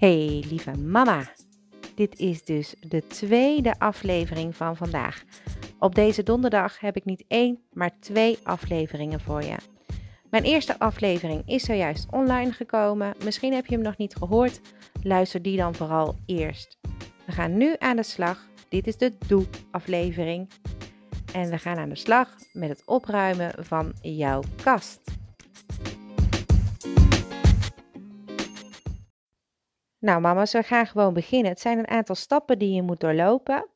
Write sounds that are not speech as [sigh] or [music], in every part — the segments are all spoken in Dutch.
Hey lieve mama, dit is dus de tweede aflevering van vandaag. Op deze donderdag heb ik niet één, maar twee afleveringen voor je. Mijn eerste aflevering is zojuist online gekomen. Misschien heb je hem nog niet gehoord. Luister die dan vooral eerst. We gaan nu aan de slag. Dit is de Doe-aflevering. En we gaan aan de slag met het opruimen van jouw kast. Nou, mama's, we gaan gewoon beginnen. Het zijn een aantal stappen die je moet doorlopen.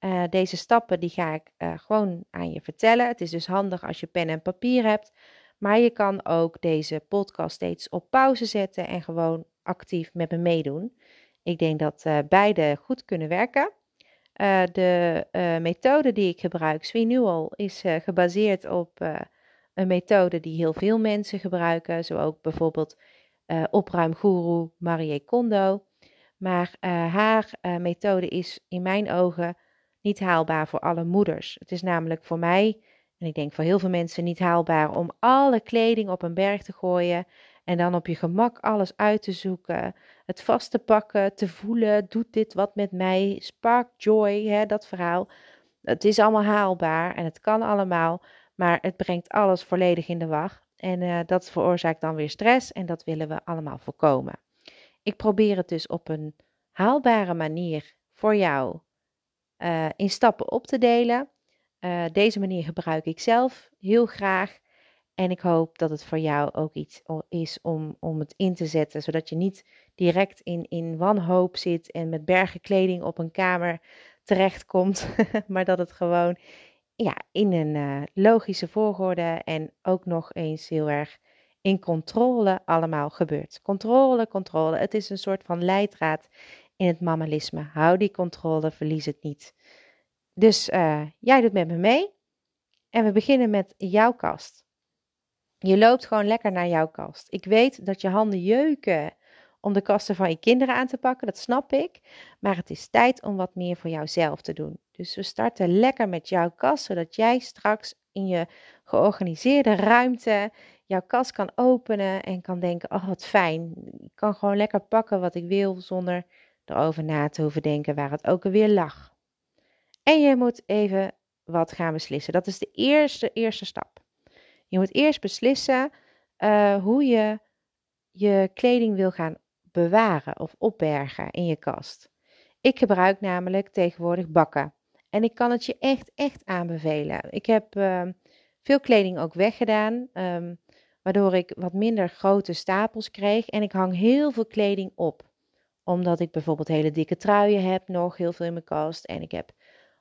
Uh, deze stappen die ga ik uh, gewoon aan je vertellen. Het is dus handig als je pen en papier hebt. Maar je kan ook deze podcast steeds op pauze zetten en gewoon actief met me meedoen. Ik denk dat uh, beide goed kunnen werken. de methode die ik gebruik, Swinual, is gebaseerd op een methode die heel veel mensen gebruiken. Zo ook bijvoorbeeld uh, opruimgoeroe Marie Kondo. Maar uh, haar uh, methode is in mijn ogen niet haalbaar voor alle moeders. Het is namelijk voor mij, en ik denk voor heel veel mensen, niet haalbaar om alle kleding op een berg te gooien en dan op je gemak alles uit te zoeken, het vast te pakken, te voelen, doet dit wat met mij, spark joy, hè, dat verhaal. Het is allemaal haalbaar en het kan allemaal, maar het brengt alles volledig in de wacht. En uh, dat veroorzaakt dan weer stress en dat willen we allemaal voorkomen. Ik probeer het dus op een haalbare manier voor jou uh, in stappen op te delen. Uh, deze manier gebruik ik zelf heel graag. En ik hoop dat het voor jou ook iets is om, om het in te zetten, zodat je niet direct in, in wanhoop zit en met bergen kleding op een kamer terechtkomt, [laughs] maar dat het gewoon ja, in een uh, logische volgorde en ook nog eens heel erg in controle allemaal gebeurt. Controle, controle. Het is een soort van leidraad in het mammalisme. Hou die controle, verlies het niet. Dus uh, jij doet met me mee. En we beginnen met jouw kast. Je loopt gewoon lekker naar jouw kast. Ik weet dat je handen jeuken om de kasten van je kinderen aan te pakken, dat snap ik. Maar het is tijd om wat meer voor jouzelf te doen. Dus we starten lekker met jouw kast, zodat jij straks in je georganiseerde ruimte jouw kast kan openen en kan denken: oh wat fijn, ik kan gewoon lekker pakken wat ik wil zonder erover na te hoeven denken waar het ook alweer lag. En je moet even wat gaan beslissen. Dat is de eerste, eerste stap. Je moet eerst beslissen uh, hoe je je kleding wil gaan bewaren of opbergen in je kast. Ik gebruik namelijk tegenwoordig bakken. En ik kan het je echt, echt aanbevelen. Ik heb uh, veel kleding ook weggedaan, um, waardoor ik wat minder grote stapels kreeg. En ik hang heel veel kleding op. Omdat ik bijvoorbeeld hele dikke truien heb, nog heel veel in mijn kast. En ik heb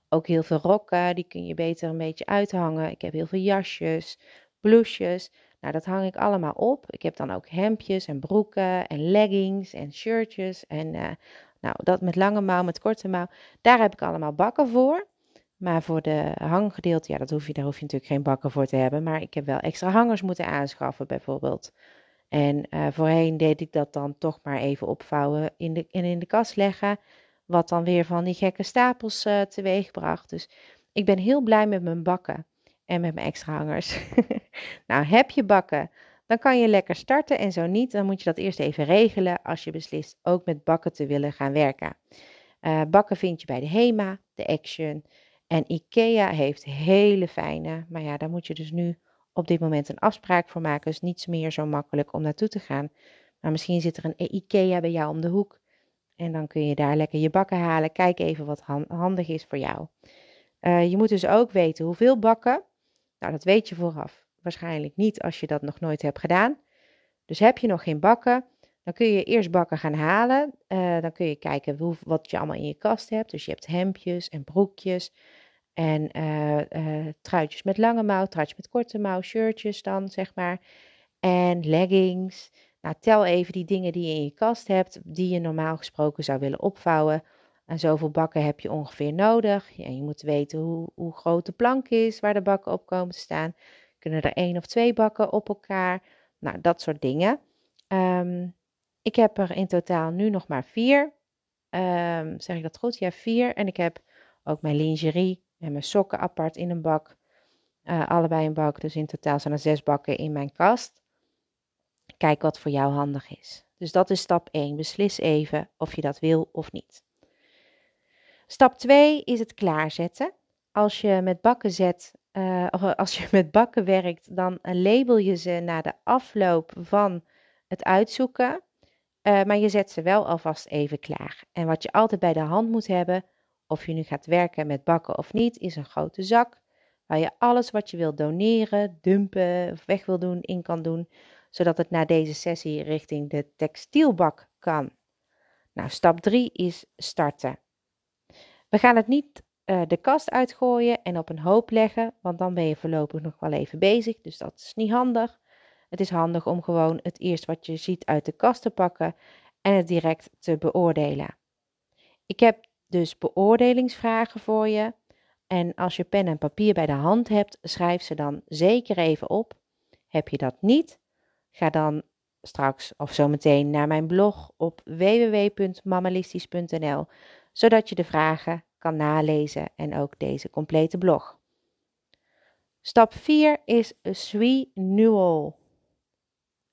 ook heel veel rokken, die kun je beter een beetje uithangen. Ik heb heel veel jasjes, blouses. Nou, dat hang ik allemaal op. Ik heb dan ook hemdjes en broeken en leggings en shirtjes. En uh, nou, dat met lange mouw, met korte mouw. Daar heb ik allemaal bakken voor. Maar voor de hanggedeelte, ja, dat hoef je, daar hoef je natuurlijk geen bakken voor te hebben. Maar ik heb wel extra hangers moeten aanschaffen, bijvoorbeeld. En uh, voorheen deed ik dat dan toch maar even opvouwen in de, en in de kast leggen. Wat dan weer van die gekke stapels uh, teweeg bracht. Dus ik ben heel blij met mijn bakken en met mijn extra hangers. [laughs] nou, heb je bakken, dan kan je lekker starten. En zo niet, dan moet je dat eerst even regelen als je beslist ook met bakken te willen gaan werken. Uh, bakken vind je bij de HEMA, de Action. En IKEA heeft hele fijne, maar ja, daar moet je dus nu op dit moment een afspraak voor maken. Dus niet meer zo makkelijk om naartoe te gaan. Maar misschien zit er een IKEA bij jou om de hoek. En dan kun je daar lekker je bakken halen. Kijk even wat handig is voor jou. Uh, je moet dus ook weten hoeveel bakken. Nou, dat weet je vooraf. Waarschijnlijk niet als je dat nog nooit hebt gedaan. Dus heb je nog geen bakken, dan kun je eerst bakken gaan halen. Uh, dan kun je kijken hoe, wat je allemaal in je kast hebt. Dus je hebt hemdjes en broekjes. En uh, truitjes met lange mouw, truitjes met korte mouw, shirtjes dan zeg maar. En leggings. Nou, tel even die dingen die je in je kast hebt, die je normaal gesproken zou willen opvouwen. En zoveel bakken heb je ongeveer nodig. Ja, je moet weten hoe, hoe groot de plank is waar de bakken op komen te staan. Kunnen er één of twee bakken op elkaar? Nou, dat soort dingen. Um, ik heb er in totaal nu nog maar vier. Um, zeg ik dat goed? Ja, vier. En ik heb ook mijn lingerie en mijn sokken apart in een bak. Uh, allebei een bak. Dus in totaal zijn er zes bakken in mijn kast. Kijk wat voor jou handig is. Dus dat is stap 1. Beslis even of je dat wil of niet. Stap 2 is het klaarzetten. Als je met bakken zet, uh, als je [laughs] met bakken werkt, dan label je ze na de afloop van het uitzoeken. Maar je zet ze wel alvast even klaar. En wat je altijd bij de hand moet hebben, of je nu gaat werken met bakken of niet, is een grote zak. Waar je alles wat je wilt doneren, dumpen of weg wil doen, in kan doen. Zodat het na deze sessie richting de textielbak kan. Nou, stap 3 is starten. We gaan het niet uh, de kast uitgooien en op een hoop leggen, want dan ben je voorlopig nog wel even bezig. Dus dat is niet handig. Het is handig om gewoon het eerst wat je ziet uit de kast te pakken en het direct te beoordelen. Ik heb dus beoordelingsvragen voor je. En als je pen en papier bij de hand hebt, schrijf ze dan zeker even op. Heb je dat niet? Ga dan straks of zometeen naar mijn blog op www.mammalistisch.nl, zodat je de vragen kan nalezen en ook deze complete blog. Stap 4 is Sui Newell.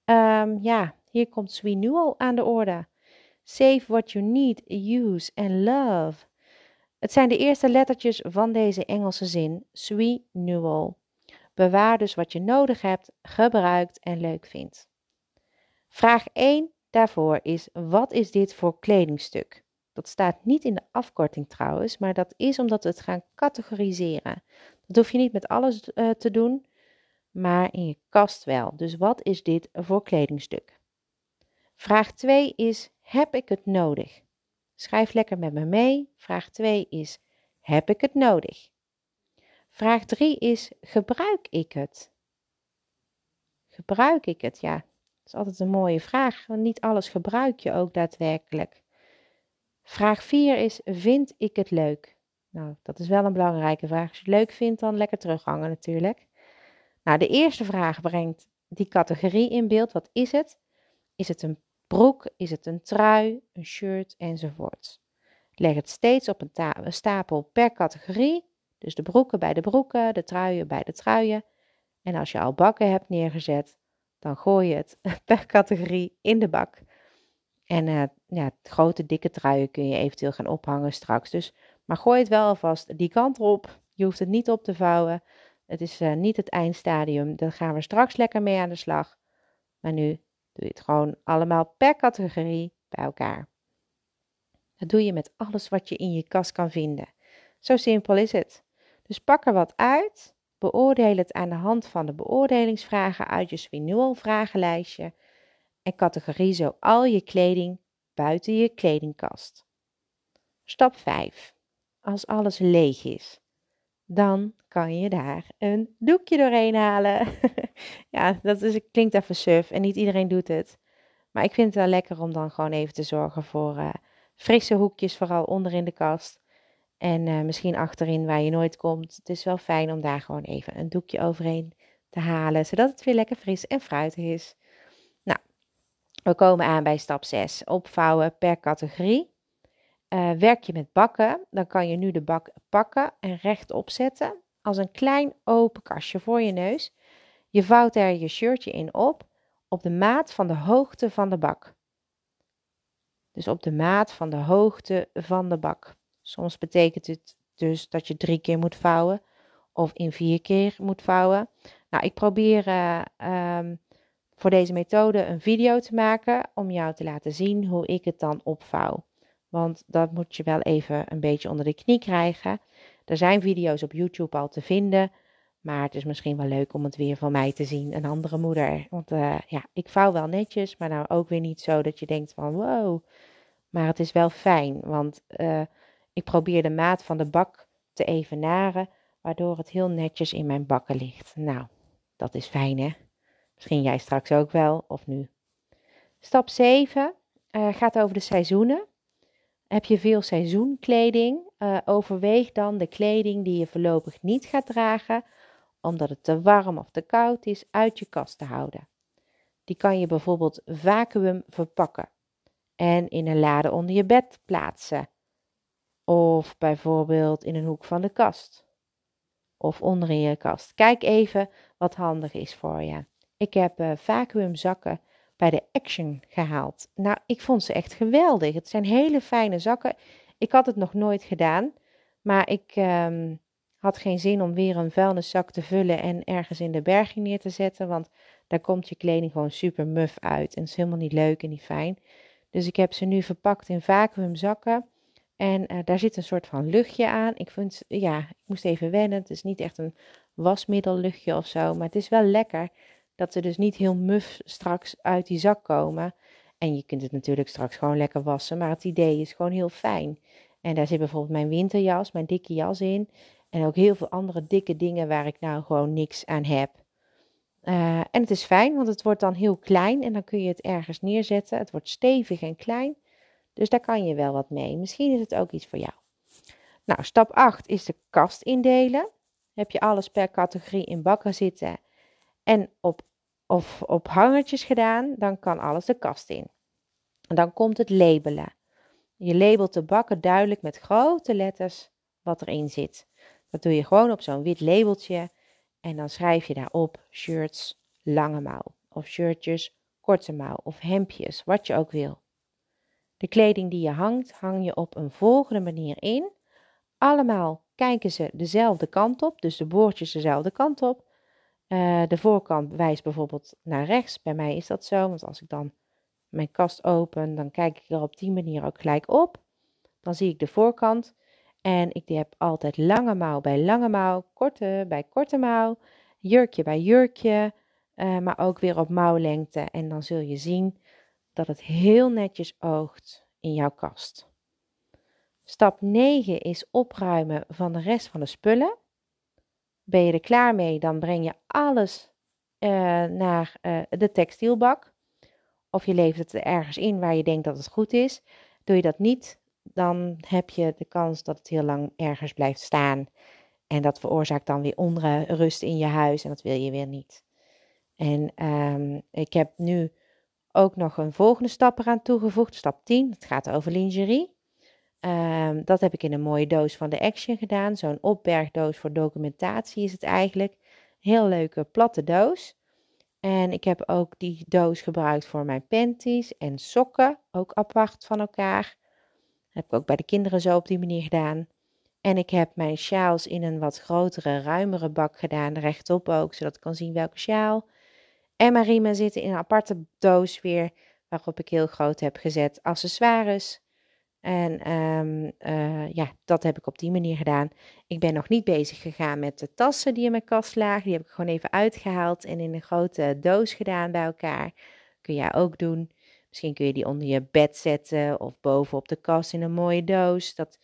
Um, ja, hier komt Sui Newell aan de orde. Save what you need, use and love. Het zijn de eerste lettertjes van deze Engelse zin, Sui. Bewaar dus wat je nodig hebt, gebruikt en leuk vindt. Vraag 1 daarvoor is: wat is dit voor kledingstuk? Dat staat niet in de afkorting trouwens, maar dat is omdat we het gaan categoriseren. Dat hoef je niet met alles uh, te doen, maar in je kast wel. Dus wat is dit voor kledingstuk? Vraag 2 is: heb ik het nodig? Schrijf lekker met me mee. Vraag 2 is: heb ik het nodig? Vraag 3 is: gebruik ik het? Gebruik ik het? Ja, dat is altijd een mooie vraag, want niet alles gebruik je ook daadwerkelijk. Vraag 4 is: vind ik het leuk? Nou, dat is wel een belangrijke vraag. Als je het leuk vindt, dan lekker terughangen natuurlijk. Nou, de eerste vraag brengt die categorie in beeld. Wat is het? Is het een broek? Is het een trui, een shirt enzovoort? Leg het steeds op een, stapel per categorie. Dus de broeken bij de broeken, de truien bij de truien. En als je al bakken hebt neergezet, dan gooi je het [laughs] per categorie in de bak. En uh, ja, grote dikke truien kun je eventueel gaan ophangen straks. Dus, maar gooi het wel alvast die kant op. Je hoeft het niet op te vouwen. Het is uh, niet het eindstadium. Daar gaan we straks lekker mee aan de slag. Maar nu doe je het gewoon allemaal per categorie bij elkaar. Dat doe je met alles wat je in je kast kan vinden. Zo simpel is het. Dus pak er wat uit. Beoordeel het aan de hand van de beoordelingsvragen uit je Swinul vragenlijstje en categorie zo al je kleding buiten je kledingkast. Stap 5. Als alles leeg is, dan kan je daar een doekje doorheen halen. [laughs] ja, dat is, klinkt even suf en niet iedereen doet het. Maar ik vind het wel lekker om dan gewoon even te zorgen voor uh, frisse hoekjes, vooral onder in de kast. En uh, misschien achterin waar je nooit komt. Het is wel fijn om daar gewoon even een doekje overheen te halen, zodat het weer lekker fris en fruitig is. We komen aan bij stap 6, opvouwen per categorie. Uh, werk je met bakken, dan kan je nu de bak pakken en rechtop zetten als een klein open kastje voor je neus. Je vouwt er je shirtje in op, op de maat van de hoogte van de bak. Dus op de maat van de hoogte van de bak. Soms betekent het dus dat je drie keer moet vouwen of in vier keer moet vouwen. Nou, ik probeer uh, um, voor deze methode een video te maken om jou te laten zien hoe ik het dan opvouw. Want dat moet je wel even een beetje onder de knie krijgen. Er zijn video's op YouTube al te vinden, maar het is misschien wel leuk om het weer van mij te zien, een andere moeder. Want uh, ja, ik vouw wel netjes, maar nou ook weer niet zo dat je denkt van wow. Maar het is wel fijn, want uh, ik probeer de maat van de bak te evenaren, waardoor het heel netjes in mijn bakken ligt. Nou, dat is fijn hè. Misschien jij straks ook wel, of nu. Stap 7 uh, eh, gaat over de seizoenen. Heb je veel seizoenkleding? Uh, overweeg dan de kleding die je voorlopig niet gaat dragen, omdat het te warm of te koud is, uit je kast te houden. Die kan je bijvoorbeeld vacuüm verpakken en in een lade onder je bed plaatsen. Of bijvoorbeeld in een hoek van de kast. Of onder in je kast. Kijk even wat handig is voor je. Ik heb uh, vacuümzakken bij de Action gehaald. Nou, ik vond ze echt geweldig. Het zijn hele fijne zakken. Ik had het nog nooit gedaan, maar ik ehm, had geen zin om weer een vuilniszak te vullen en ergens in de berging neer te zetten, want daar komt je kleding gewoon super muf uit en is helemaal niet leuk en niet fijn. Dus ik heb ze nu verpakt in vacuümzakken. En uh, daar zit een soort van luchtje aan. Ik vind, ja, ik moest even wennen. Het is niet echt een wasmiddelluchtje of zo. Maar het is wel lekker dat ze dus niet heel muf straks uit die zak komen. En je kunt het natuurlijk straks gewoon lekker wassen. Maar het idee is gewoon heel fijn. En daar zit bijvoorbeeld mijn winterjas, mijn dikke jas in. En ook heel veel andere dikke dingen waar ik nou gewoon niks aan heb. Uh, en het is fijn, want het wordt dan heel klein en dan kun je het ergens neerzetten. Het wordt stevig en klein, dus daar kan je wel wat mee. Misschien is het ook iets voor jou. Nou, stap 8 is de kast indelen. Heb je alles per categorie in bakken zitten en op, of op hangertjes gedaan, dan kan alles de kast in. En dan komt het labelen. Je labelt de bakken duidelijk met grote letters wat erin zit. Dat doe je gewoon op zo'n wit labeltje en dan schrijf je daarop shirts lange mouw of shirtjes korte mouw of hemdjes, wat je ook wil. De kleding die je hangt, hang je op een volgende manier in. Allemaal kijken ze dezelfde kant op, dus de boordjes dezelfde kant op. Uh, de voorkant wijst bijvoorbeeld naar rechts. Bij mij is dat zo, want als ik dan mijn kast open, dan kijk ik er op die manier ook gelijk op. Dan zie ik de voorkant. En ik heb altijd lange mouw bij lange mouw, korte bij korte mouw, jurkje bij jurkje, uh, maar ook weer op mouwlengte. En dan zul je zien dat het heel netjes oogt in jouw kast. Stap 9 is opruimen van de rest van de spullen. Ben je er klaar mee, dan breng je alles uh, naar uh, de textielbak. Of je levert het ergens in waar je denkt dat het goed is. Doe je dat niet, dan heb je de kans dat het heel lang ergens blijft staan. En dat veroorzaakt dan weer onrust in je huis en dat wil je weer niet. En um, ik heb nu ook nog een volgende stap eraan toegevoegd, stap 10. Het gaat over lingerie. Um, dat heb ik in een mooie doos van de Action gedaan. Zo'n opbergdoos voor documentatie is het eigenlijk. Heel leuke platte doos. En ik heb ook die doos gebruikt voor mijn panties en sokken, ook apart van elkaar heb ik ook bij de kinderen zo op die manier gedaan. En ik heb mijn sjaals in een wat grotere, ruimere bak gedaan, rechtop ook, zodat ik kan zien welke sjaal. En mijn riemen zitten in een aparte doos weer, waarop ik heel groot heb gezet accessoires. En um, uh, ja, dat heb ik op die manier gedaan. Ik ben nog niet bezig gegaan met de tassen die in mijn kast lagen. Die heb ik gewoon even uitgehaald en in een grote doos gedaan bij elkaar. Kun jij ook doen. Misschien kun je die onder je bed zetten of boven op de kast in een mooie doos. Dat,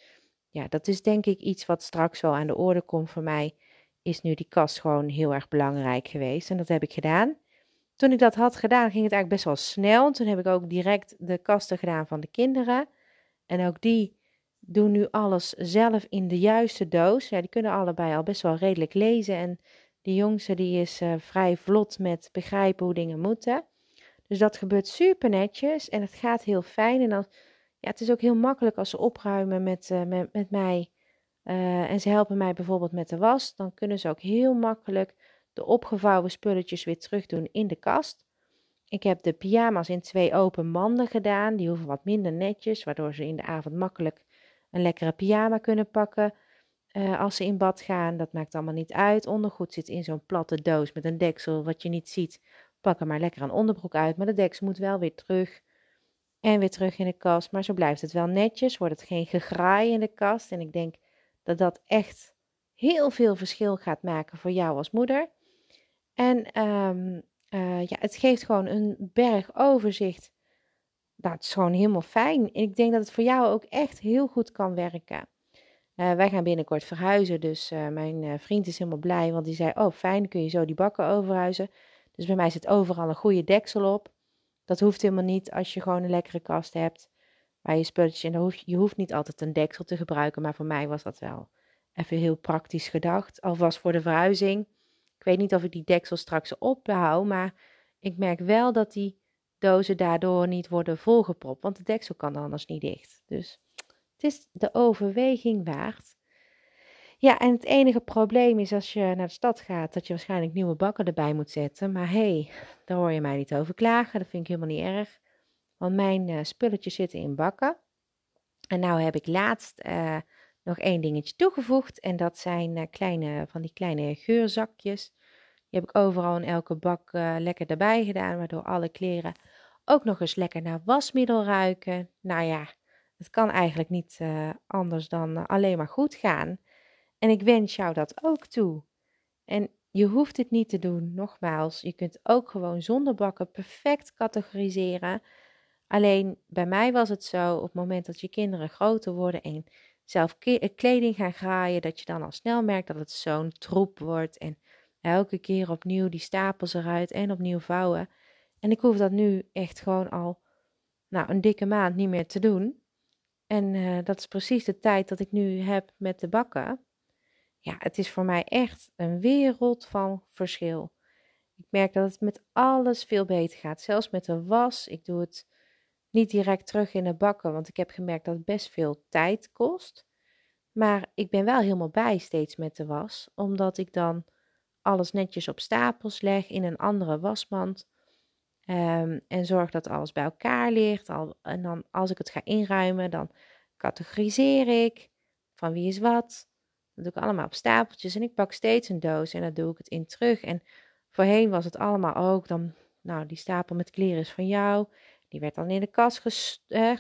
ja, dat is denk ik iets wat straks wel aan de orde komt voor mij. Is nu die kast gewoon heel erg belangrijk geweest. En dat heb ik gedaan. Toen ik dat had gedaan, ging het eigenlijk best wel snel. Toen heb ik ook direct de kasten gedaan van de kinderen. En ook die doen nu alles zelf in de juiste doos. Ja, die kunnen allebei al best wel redelijk lezen. En de jongste die is uh, vrij vlot met begrijpen hoe dingen moeten. Dus dat gebeurt super netjes en het gaat heel fijn. En dan, ja, het is ook heel makkelijk als ze opruimen met, uh, met, met mij. Uh, en ze helpen mij bijvoorbeeld met de was. Dan kunnen ze ook heel makkelijk de opgevouwen spulletjes weer terug doen in de kast. Ik heb de pyjama's in twee open manden gedaan. Die hoeven wat minder netjes, waardoor ze in de avond makkelijk een lekkere pyjama kunnen pakken. Uh, als ze in bad gaan, dat maakt allemaal niet uit. Ondergoed zit in zo'n platte doos met een deksel, wat je niet ziet. Pak er maar lekker een onderbroek uit, maar de deksel moet wel weer terug. En weer terug in de kast. Maar zo blijft het wel netjes. Wordt het geen gegraai in de kast. En ik denk dat dat echt heel veel verschil gaat maken voor jou als moeder. En um, uh, ja, het geeft gewoon een berg overzicht. Dat is gewoon helemaal fijn. Ik denk dat het voor jou ook echt heel goed kan werken. Uh, wij gaan binnenkort verhuizen, dus uh, mijn vriend is helemaal blij, want die zei: Oh, fijn, kun je zo die bakken overhuizen. Dus bij mij zit overal een goede deksel op. Dat hoeft helemaal niet als je gewoon een lekkere kast hebt. Waar je spulletjes in, hoef, je hoeft niet altijd een deksel te gebruiken. Maar voor mij was dat wel even heel praktisch gedacht. Alvast voor de verhuizing. Weet niet of ik die deksel straks ophoud. Maar ik merk wel dat die dozen daardoor niet worden volgepropt. Want de deksel kan anders niet dicht. Dus het is de overweging waard. Ja, en het enige probleem is als je naar de stad gaat, dat je waarschijnlijk nieuwe bakken erbij moet zetten. Maar hé, hey, daar hoor je mij niet over klagen. Dat vind ik helemaal niet erg. Want mijn uh, spulletjes zitten in bakken. En nou heb ik laatst uh, nog één dingetje toegevoegd. En dat zijn uh, kleine, van die kleine geurzakjes. Heb ik overal in elke bak lekker erbij gedaan. Waardoor alle kleren ook nog eens lekker naar wasmiddel ruiken. Nou ja, het kan eigenlijk niet anders dan alleen maar goed gaan. En ik wens jou dat ook toe. En je hoeft het niet te doen, nogmaals. Je kunt ook gewoon zonder bakken perfect categoriseren. Alleen bij mij was het zo, op het moment dat je kinderen groter worden en zelf eh, kleding gaan graaien, dat je dan al snel merkt dat het zo'n troep wordt. En elke keer opnieuw die stapels eruit en opnieuw vouwen. En ik hoef dat nu echt gewoon al nou, een dikke maand niet meer te doen. En uh, dat is precies de tijd dat ik nu heb met de bakken ja, het is voor mij echt een wereld van verschil. Ik merk dat het met alles veel beter gaat. Zelfs met de was. Ik doe het niet direct terug in de bakken, want ik heb gemerkt dat het best veel tijd kost. Maar ik ben wel helemaal bij steeds met de was, omdat ik dan alles netjes op stapels leg in een andere wasmand. Um, en zorg dat alles bij elkaar ligt. Al, en dan als ik het ga inruimen, dan categoriseer ik van wie is wat. Dat doe ik allemaal op stapeltjes en ik pak steeds een doos en dan doe ik het in terug. En voorheen was het allemaal ook dan, nou, die stapel met kleren is van jou. Die werd dan in de kast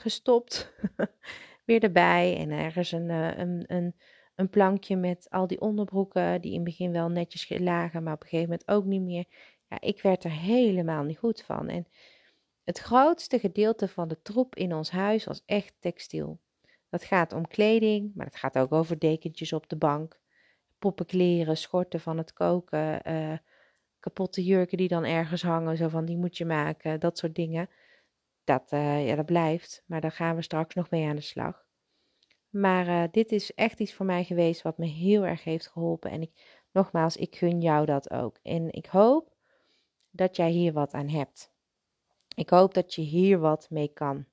gestopt, [laughs] weer erbij. En ergens een, eh, een, een, een plankje met al die onderbroeken die in het begin wel netjes lagen, maar op een gegeven moment ook niet meer. Ja, ik werd er helemaal niet goed van. En het grootste gedeelte van de troep in ons huis was echt textiel. Dat gaat om kleding, maar het gaat ook over dekentjes op de bank, poppenkleren, schorten van het koken, uh, kapotte jurken die dan ergens hangen, zo van die moet je maken, dat soort dingen. Dat, uh, ja, dat blijft, maar daar gaan we straks nog mee aan de slag. Maar uh, dit is echt iets voor mij geweest wat me heel erg heeft geholpen. En ik, nogmaals, ik gun jou dat ook. En ik hoop dat jij hier wat aan hebt. Ik hoop dat je hier wat mee kan.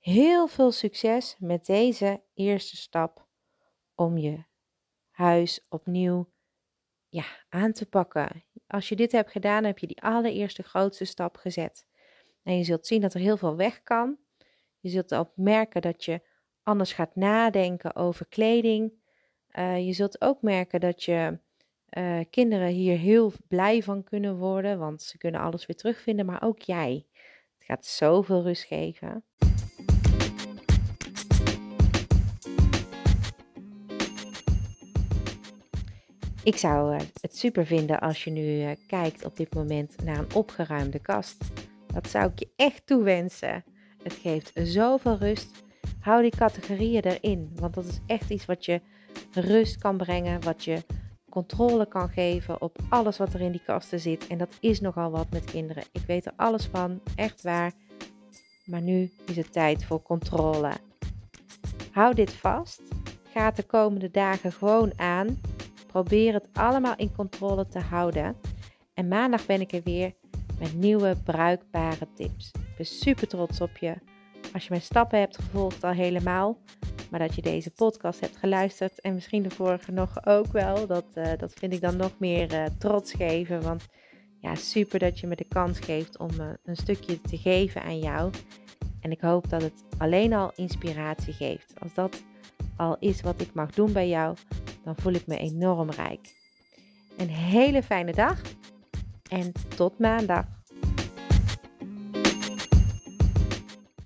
Heel veel succes met deze eerste stap om je huis opnieuw ja, aan te pakken. Als je dit hebt gedaan, heb je die allereerste grootste stap gezet. En je zult zien dat er heel veel weg kan. Je zult ook merken dat je anders gaat nadenken over kleding. Uh, je zult ook merken dat je uh, kinderen hier heel blij van kunnen worden, want ze kunnen alles weer terugvinden, maar ook jij. Het gaat zoveel rust geven. Ik zou eh, het super vinden als je nu eh, kijkt op dit moment naar een opgeruimde kast. Dat zou ik je echt toewensen. Het geeft zoveel rust. Hou die categorieën erin, want dat is echt iets wat je rust kan brengen, wat je controle kan geven op alles wat er in die kasten zit. En dat is nogal wat met kinderen. Ik weet er alles van, echt waar. Maar nu is het tijd voor controle. Hou dit vast. Ga de komende dagen gewoon aan. Probeer het allemaal in controle te houden. En maandag ben ik er weer met nieuwe bruikbare tips. Ik ben super trots op je. Als je mijn stappen hebt gevolgd al helemaal, maar dat je deze podcast hebt geluisterd en misschien de vorige nog ook wel, dat, uh, dat vind ik dan nog meer uh, trots geven. Want ja, super dat je me de kans geeft om uh, een stukje te geven aan jou. En ik hoop dat het alleen al inspiratie geeft. Als dat al is wat ik mag doen bij jou, dan voel ik me enorm rijk. Een hele fijne dag en tot maandag.